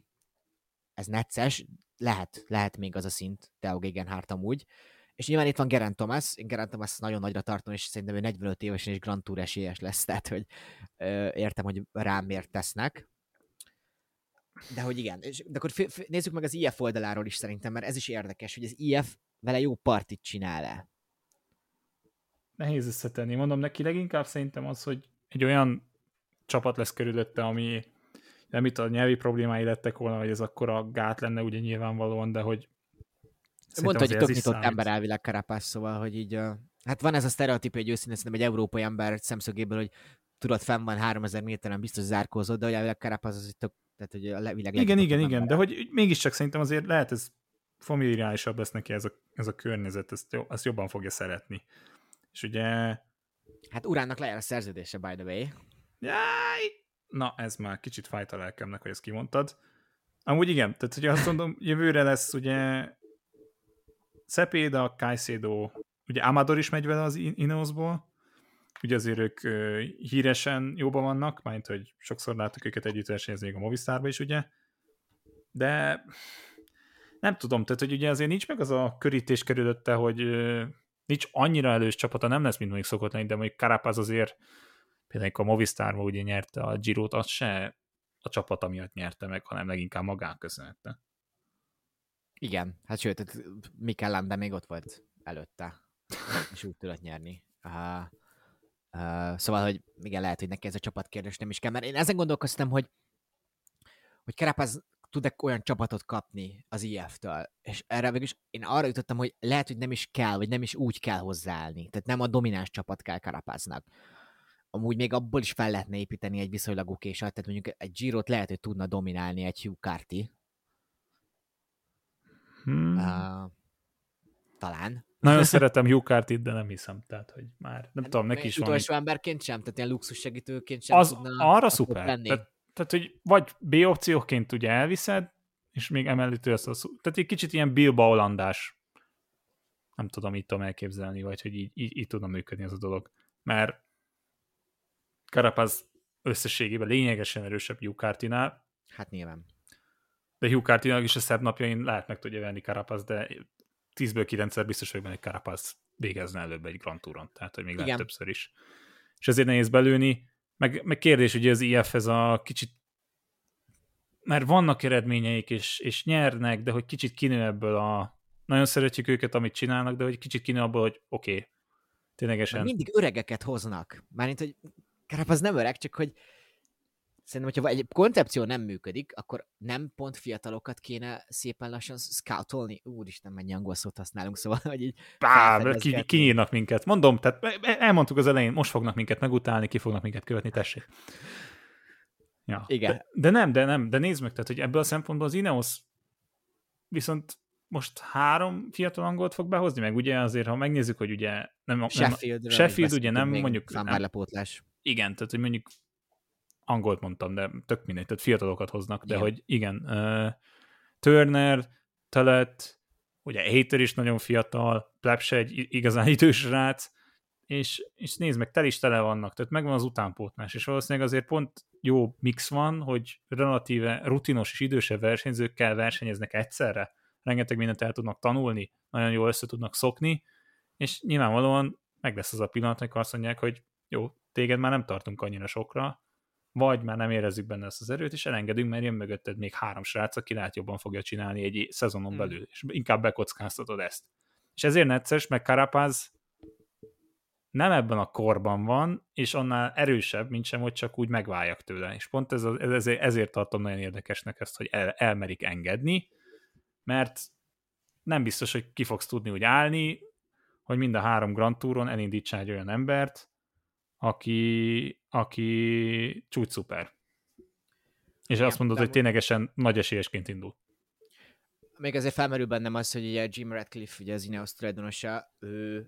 Ez necces, lehet, lehet még az a szint, Theo Gegenhardt amúgy. És nyilván itt van Geraint Thomas, én Geraint Thomas nagyon nagyra tartom, és szerintem ő 45 évesen és Grand Tour esélyes lesz, tehát hogy ö, értem, hogy rám miért tesznek. De hogy igen, és, de akkor f- f- nézzük meg az IF oldaláról is szerintem, mert ez is érdekes, hogy az IF vele jó partit csinál-e nehéz összetenni. Mondom neki leginkább szerintem az, hogy egy olyan csapat lesz körülötte, ami nem itt a nyelvi problémái lettek volna, hogy ez akkor a gát lenne ugye nyilvánvalóan, de hogy Mondta, hogy tök nyitott ember elvileg Karapász, szóval, hogy így, uh, hát van ez a sztereotíp, hogy őszintén szerintem egy európai ember szemszögéből, hogy tudod, fenn van 3000 méteren, biztos zárkózott, de hogy elvileg Karapász az, hogy tök, tehát, hogy a világ Igen, igen, igen, de hogy mégiscsak szerintem azért lehet ez familiárisabb lesz neki ez a, ez a környezet, ezt, ezt jobban fogja szeretni. És ugye... Hát Uránnak lejár a szerződése, by the way. Jaj! Na, ez már kicsit fájt a lelkemnek, hogy ezt kimondtad. Amúgy igen, tehát ugye azt mondom, jövőre lesz ugye Cepeda, Caicedo, ugye Amador is megy vele az Ineosból, ugye azért ők híresen jóban vannak, mint hogy sokszor láttuk őket együtt versenyezni a Movistarba is, ugye, de nem tudom, tehát hogy ugye azért nincs meg az a körítés kerülötte, hogy nincs annyira elős csapata, nem lesz, mint mondjuk szokott lenni, de mondjuk Carapaz azért például a Movistar ugye nyerte a Girot, az se a csapata miatt nyerte meg, hanem leginkább magán köszönhette. Igen, hát sőt, Mikel Landa még ott volt előtte, és úgy tudott nyerni. Uh, uh, szóval, hogy igen, lehet, hogy neki ez a csapatkérdés nem is kell, mert én ezen gondolkoztam, hogy hogy Kerepez tud-e olyan csapatot kapni az IF-től. És erre végül én arra jutottam, hogy lehet, hogy nem is kell, vagy nem is úgy kell hozzáállni. Tehát nem a domináns csapat kell Karapáznak. Amúgy még abból is fel lehetne építeni egy viszonylag okésat, tehát mondjuk egy Girot lehet, hogy tudna dominálni egy Hugh Carty. Hmm. Uh, talán. Nagyon (laughs) szeretem Hugh Carty, de nem hiszem, tehát, hogy már nem hát, tudom, neki is van. Utolsó emberként sem, tehát ilyen luxus segítőként sem az, tudna arra szuper. Tehát tehát, hogy vagy B opcióként ugye elviszed, és még emellett ezt a szó. Tehát egy kicsit ilyen Bilbao landás. Nem tudom, így tudom elképzelni, vagy hogy így, így, így tudna működni ez a dolog. Mert Karapaz összességében lényegesen erősebb Jukartinál. Hát nyilván. De Jukartinak is a szebb napjain lehet meg tudja venni Karapaz, de 10-ből 9 biztos, hogy egy Karapaz végezne előbb egy Grand Touron, tehát hogy még Igen. lehet többször is. És ezért nehéz belőni. Meg, meg kérdés, hogy az IF ez a kicsit mert vannak eredményeik, és, és nyernek, de hogy kicsit kinő ebből a... Nagyon szeretjük őket, amit csinálnak, de hogy kicsit kinő abból, hogy oké, okay, ténylegesen... Mert mindig öregeket hoznak. Mármint, hogy Karap az nem öreg, csak hogy szerintem, hogyha egy koncepció nem működik, akkor nem pont fiatalokat kéne szépen lassan scoutolni. Úristen, mennyi angol szót használunk, szóval, (laughs) hogy így Bár, ki, kinyírnak minket. Mondom, tehát elmondtuk az elején, most fognak minket megutálni, ki fognak minket követni, tessék. Ja. Igen. De, de, nem, de nem, de nézd meg, tehát, hogy ebből a szempontból az Ineos viszont most három fiatal angolt fog behozni, meg ugye azért, ha megnézzük, hogy ugye nem, Sheffield, nem Sheffield ugye nem mondjuk... Nem. Igen, tehát hogy mondjuk angolt mondtam, de tök mindegy, tehát fiatalokat hoznak, de igen. hogy igen, uh, Turner, Telet, ugye Hater is nagyon fiatal, Pleb se egy igazán idős rác, és, és nézd meg, tel is tele vannak, tehát megvan az utánpótlás, és valószínűleg azért pont jó mix van, hogy relatíve rutinos és idősebb versenyzőkkel versenyeznek egyszerre, rengeteg mindent el tudnak tanulni, nagyon jól össze tudnak szokni, és nyilvánvalóan meg lesz az a pillanat, amikor azt mondják, hogy jó, téged már nem tartunk annyira sokra, vagy már nem érezzük benne ezt az erőt, és elengedünk, mert jön mögötted még három srác, aki lehet jobban fogja csinálni egy szezonon hmm. belül, és inkább bekockáztatod ezt. És ezért necces, meg Karapáz nem ebben a korban van, és annál erősebb, mint sem, hogy csak úgy megváljak tőle. És pont ez, ez, ezért tartom nagyon érdekesnek ezt, hogy el, elmerik engedni, mert nem biztos, hogy ki fogsz tudni úgy állni, hogy mind a három Grand Touron elindítsa egy olyan embert, aki, aki csúcs szuper. És Igen, azt mondod, hogy ténylegesen nagy esélyesként indul. Még azért felmerül bennem az, hogy ugye Jim Radcliffe, ugye az Ineos tulajdonosa, ő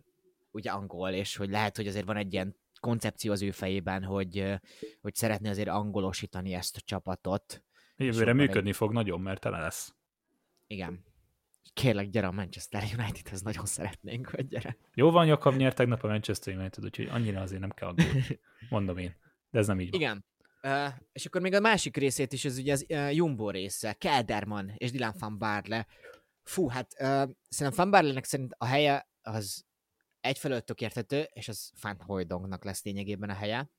ugye angol, és hogy lehet, hogy azért van egy ilyen koncepció az ő fejében, hogy, hogy szeretné azért angolosítani ezt a csapatot. Jövőre működni egy... fog nagyon, mert tele lesz. Igen. Kérlek, gyere a Manchester Unitedhez, nagyon szeretnénk, hogy gyere. Jó van, Jakab nyert tegnap a Manchester United, úgyhogy annyira azért nem kell aggódni. Mondom én. De ez nem így van. Igen. Uh, és akkor még a másik részét is, ez ugye az uh, Jumbo része, Kelderman és Dylan van Barle. Fú, hát uh, szerintem van Barle-nek szerint a helye az egyfelől tök érthető, és az Van Hojdongnak lesz lényegében a helye.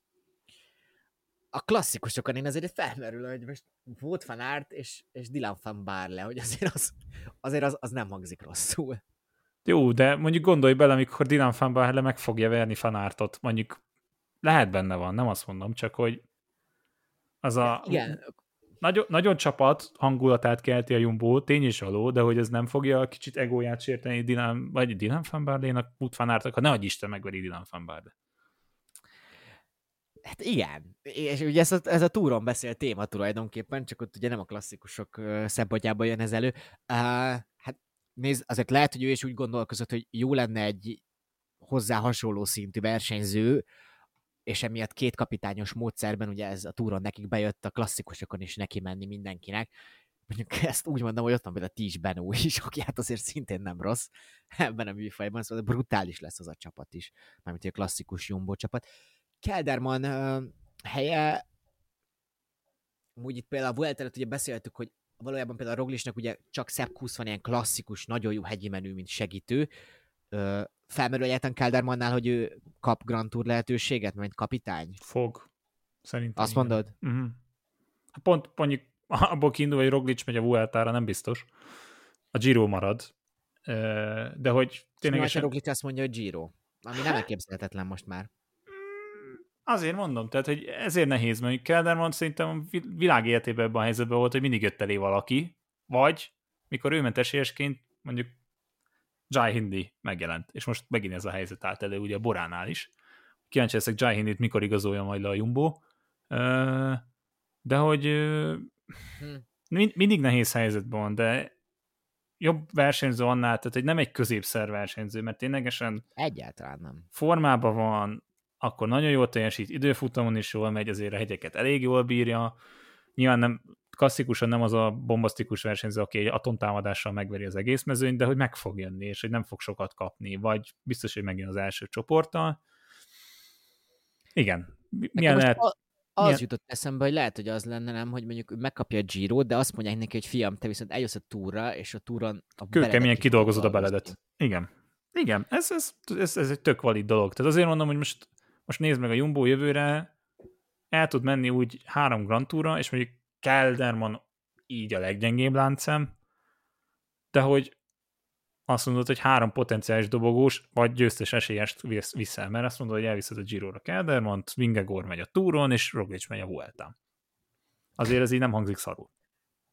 A klasszikusokon én azért felmerül, hogy most volt Van Aert és, és Dylan Van Barle, hogy azért az, azért az, az nem hangzik rosszul. Jó, de mondjuk gondolj bele, amikor Dylan Van Barle meg fogja verni Van Aertot, mondjuk lehet benne van, nem azt mondom, csak hogy az a... Igen, nagyon, nagyon csapat hangulatát kelti a Jumbo, tény is való, de hogy ez nem fogja a kicsit egóját sérteni Dylan, vagy Dylan van Barlénak, Wout van Aertnak, ha ne adj Isten megveri Dylan van Barle. Hát igen, és ugye ez a, ez a túron beszélt téma tulajdonképpen, csak ott ugye nem a klasszikusok szempontjából jön ez elő. Uh, hát nézd, azért lehet, hogy ő is úgy gondolkozott, hogy jó lenne egy hozzá hasonló szintű versenyző, és emiatt két kapitányos módszerben, ugye ez a túron nekik bejött a klasszikusokon is neki menni mindenkinek. Mondjuk ezt úgy mondom, hogy ott van például Tis Benó is, aki hát azért szintén nem rossz ebben a műfajban, szóval brutális lesz az a csapat is, mármint a klasszikus Jumbo csapat. Kelderman helye, úgy itt például a Vuelta ugye beszéltük, hogy valójában például a Roglisnak ugye csak Sepp Kusz van ilyen klasszikus, nagyon jó hegyi menő, mint segítő, felmerül egyáltalán Keldermannál, hogy ő kap Grand Tour lehetőséget, mint kapitány? Fog. Szerintem. Azt igen. mondod? Uh-huh. Pont mondjuk abból kiindul, hogy Roglic megy a Vueltára, nem biztos. A Giro marad. De hogy tényleg... És Roglic azt mondja, hogy Giro. Ami nem elképzelhetetlen most már. Azért mondom, tehát hogy ezért nehéz, mert Kelderman szerintem világ életében ebben a helyzetben volt, hogy mindig jött elé valaki, vagy mikor ő ment esélyesként, mondjuk Jai Hindi megjelent, és most megint ez a helyzet állt elő, ugye a Boránál is. Kíváncsi leszek Jai Hindit, mikor igazolja majd le a Jumbo, de hogy hm. mindig nehéz helyzetben van, de jobb versenyző annál, tehát hogy nem egy középszer versenyző, mert ténylegesen egyáltalán nem. Formában van, akkor nagyon jól teljesít, időfutamon is jól megy, azért a hegyeket elég jól bírja. Nyilván nem, klasszikusan nem az a bombasztikus versenyző, aki egy atomtámadással megveri az egész mezőnyt, de hogy meg fog jönni, és hogy nem fog sokat kapni, vagy biztos, hogy megjön az első csoporttal. Igen. Milyen lehet... A, az milyen... jutott eszembe, hogy lehet, hogy az lenne, nem, hogy mondjuk megkapja a giro de azt mondják neki, hogy fiam, te viszont eljössz a túra, és a túron a Kőkeményen kidolgozod a beledet. Igen. Igen, ez, ez, ez, ez, egy tök valid dolog. Tehát azért mondom, hogy most most nézd meg a Jumbo jövőre, el tud menni úgy három Grand Tourra, és mondjuk Kelderman így a leggyengébb láncem, de hogy azt mondod, hogy három potenciális dobogós, vagy győztes esélyest viszel, mert azt mondod, hogy elviszed a Giro-ra Keldermont, Vingegor megy a túron, és Roglic megy a Vuelta. Azért ez így nem hangzik szarul.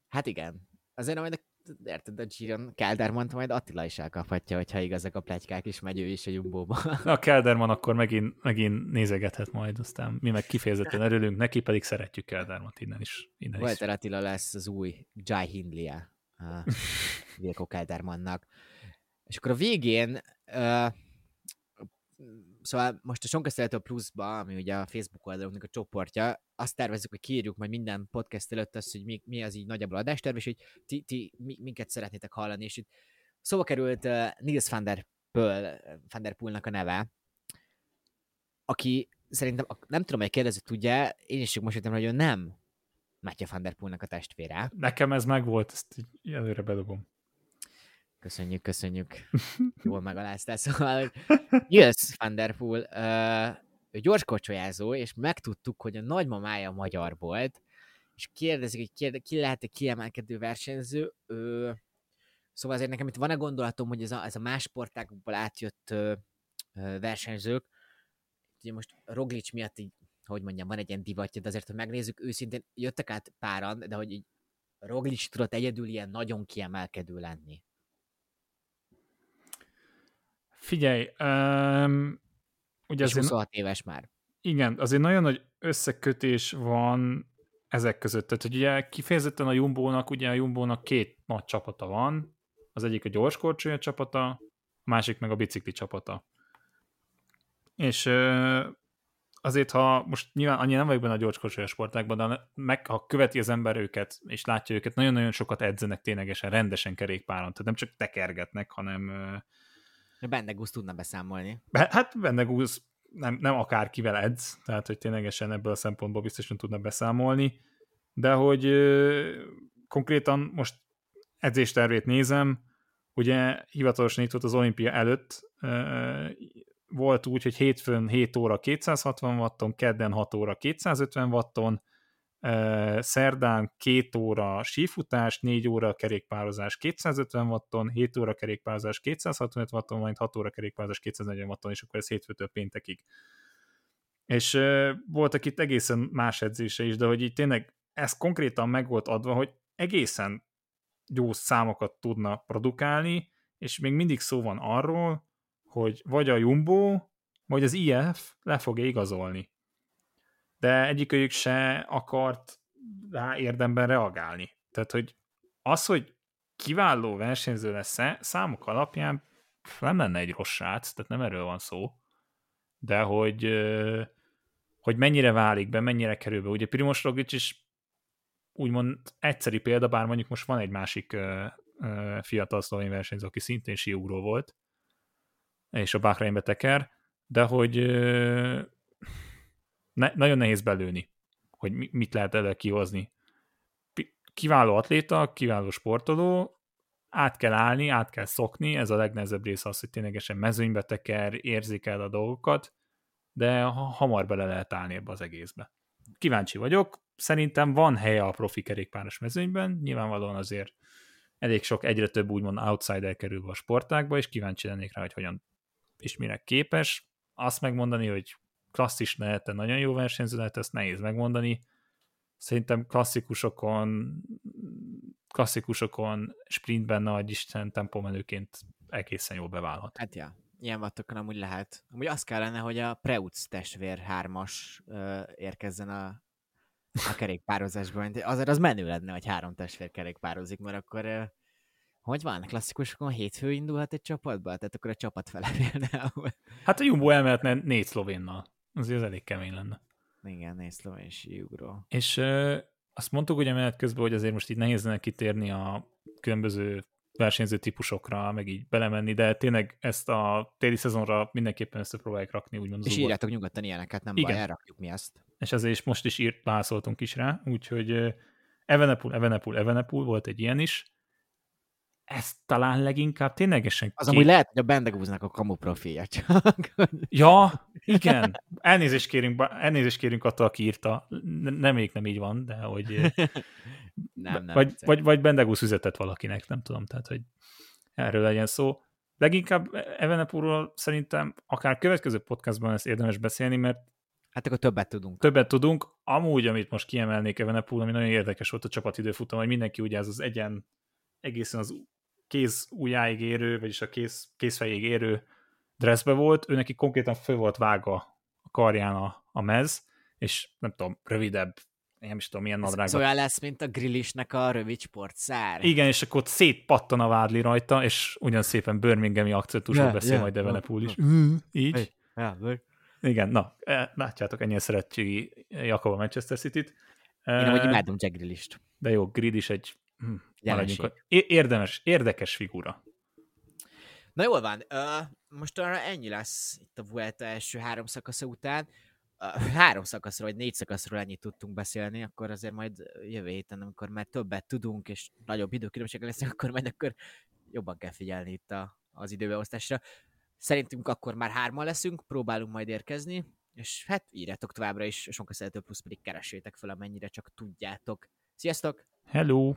Hát igen. Azért majd a érted, a Giron Keldermont majd Attila is elkaphatja, hogyha igazak a plegykák, és megy ő is a Jumbo-ba. (laughs) A Kelderman akkor megint, megint nézegethet majd, aztán mi meg kifejezetten örülünk neki, pedig szeretjük Keldermont innen is. Innen Walter is. Attila lesz az új Jai Hindley a (laughs) Vilko Keldermannak. És akkor a végén uh, szóval most a Sonkasztelető pluszba, ami ugye a Facebook oldalunknak a csoportja, azt tervezzük, hogy kiírjuk majd minden podcast előtt azt, hogy mi, mi az így nagyjából adásterv, és hogy ti, ti mi, minket szeretnétek hallani, és itt szóba került uh, Nils van der, Pöl, van der Poolnak a neve, aki szerintem, nem tudom, hogy kérdező tudja, én is csak most jöttem, hogy ő nem Matthew van der Poolnak a testvére. Nekem ez megvolt, ezt így előre bedobom. Köszönjük, köszönjük. (laughs) Jól megaláztál. Szóval, Nils van der Poel, ő gyors kocsolyázó, és megtudtuk, hogy a nagymamája magyar volt, és kérdezik, hogy kérde, ki lehet-e kiemelkedő versenyző. Ö, szóval azért nekem itt van-e gondolatom, hogy ez a, ez a más sportákból átjött ö, ö, versenyzők, ugye most Roglic miatt így, hogy mondjam, van egy ilyen divatja, de azért, ha megnézzük, őszintén jöttek át páran, de hogy így Roglic tudott egyedül ilyen nagyon kiemelkedő lenni. Figyelj, um, ugye és 26 éves már. Igen, azért nagyon nagy összekötés van ezek között. Tehát, hogy ugye kifejezetten a Jumbo-nak, ugye a Jumbo-nak két nagy csapata van, az egyik a gyorskorcsolya csapata, a másik meg a bicikli csapata. És azért, ha most nyilván annyira nem vagyok benne a gyorskorcsolya sportákban, de meg, ha követi az ember őket, és látja őket, nagyon-nagyon sokat edzenek ténylegesen, rendesen kerékpáron, tehát nem csak tekergetnek, hanem Bendegúz tudna beszámolni. Be, hát Bendegúz nem, nem akárkivel edz, tehát hogy ténylegesen ebből a szempontból biztosan tudna beszámolni, de hogy ö, konkrétan most edzéstervét nézem, ugye hivatalosan itt az olimpia előtt, ö, volt úgy, hogy hétfőn 7 óra 260 watton, kedden 6 óra 250 watton, szerdán két óra sífutás, négy óra kerékpározás 250 watton, 7 óra kerékpározás 265 watton, majd 6 óra kerékpározás 240 watton, és akkor ez hétfőtől péntekig. És voltak itt egészen más edzése is, de hogy így tényleg ez konkrétan meg volt adva, hogy egészen jó számokat tudna produkálni, és még mindig szó van arról, hogy vagy a Jumbo, vagy az IF le fogja igazolni de egyikőjük se akart rá érdemben reagálni. Tehát, hogy az, hogy kiváló versenyző lesz -e, számok alapján nem lenne egy rossz srác, tehát nem erről van szó, de hogy, hogy mennyire válik be, mennyire kerül be. Ugye Primos Roglic is úgymond egyszeri példa, bár mondjuk most van egy másik fiatal szlovén versenyző, aki szintén siugró volt, és a Bahreinbe teker, de hogy ne, nagyon nehéz belőni, hogy mit lehet elő kihozni. Kiváló atléta, kiváló sportoló, át kell állni, át kell szokni, ez a legnehezebb része az, hogy ténylegesen mezőnybe teker, érzékel a dolgokat, de hamar bele lehet állni ebbe az egészbe. Kíváncsi vagyok, szerintem van helye a profi kerékpáros mezőnyben, nyilvánvalóan azért elég sok, egyre több úgymond outsider kerül a sportákba, és kíváncsi lennék rá, hogy hogyan és mire képes. Azt megmondani, hogy klasszis lehet -e, nagyon jó versenyző lehet, ezt nehéz megmondani. Szerintem klasszikusokon klasszikusokon sprintben nagy Isten tempomenőként egészen jól beválhat. Hát ja, ilyen vattokon amúgy lehet. Amúgy az kellene, hogy a Preutz testvér hármas uh, érkezzen a, a kerékpározásban. Azért az menő lenne, hogy három testvér kerékpározik, mert akkor uh, hogy van? Klasszikusokon hétfő indulhat egy csapatba? Tehát akkor a csapat fele például. Hát a Jumbo elmehetne négy szlovénnal. Azért ez elég kemény lenne. Igen, négy szlovén síugró. És ö, azt mondtuk ugye menet közben, hogy azért most így nehéz lenne kitérni a különböző versenyző típusokra, meg így belemenni, de tényleg ezt a téli szezonra mindenképpen összepróbáljuk rakni, úgymond És írjátok nyugodtan ilyeneket, nem Igen. baj, elrakjuk mi ezt. És ezért is most is írt, válaszoltunk is rá, úgyhogy Evenepul, Evenepul, Evenepul volt egy ilyen is, ez talán leginkább ténylegesen... Az amúgy lehet, hogy a Bendegúznak a kamu profilja csak. ja, igen. Elnézést kérünk, elnézést kérünk attól, aki írta. Nem, még nem így van, de hogy... (laughs) nem, nem, vagy, vagy, vagy Bendegúz üzetet valakinek, nem tudom, tehát, hogy erről legyen szó. Leginkább Evenepurról szerintem akár következő podcastban ezt érdemes beszélni, mert Hát akkor többet tudunk. Többet tudunk. Amúgy, amit most kiemelnék Evenepul, ami nagyon érdekes volt a csapatidőfutam, hogy mindenki ugye ez az egyen egészen az kéz ujjáig érő, vagyis a kéz, kézfejéig érő dressbe volt, ő neki konkrétan fő volt vága a karján a, a mez, és nem tudom, rövidebb, én nem is tudom, milyen nadrág. Ez olyan lesz, mint a grillisnek a rövid sportszár. Igen, és akkor ott szétpattan a vádli rajta, és ugyan szépen Birminghami akcentusról yeah, beszél yeah, majd Evenepoel is. Mm, így. Hey, yeah, Igen, na, e, látjátok, ennyien szeretség Jakob a Manchester City-t. Én amúgy imádom Jack Grealish-t. De jó, Grealish egy hm, Érdemes, érdekes figura. Na jól van, uh, most arra ennyi lesz itt a Vuelta első három szakasza után. Uh, három szakaszról, vagy négy szakaszról ennyit tudtunk beszélni, akkor azért majd jövő héten, amikor már többet tudunk, és nagyobb időkülönbségek lesznek, akkor majd akkor jobban kell figyelni itt a, az időbeosztásra. Szerintünk akkor már hárman leszünk, próbálunk majd érkezni, és hát írjátok továbbra is, Sonka Szerető Plusz pedig keresétek fel, amennyire csak tudjátok. Sziasztok! Hello!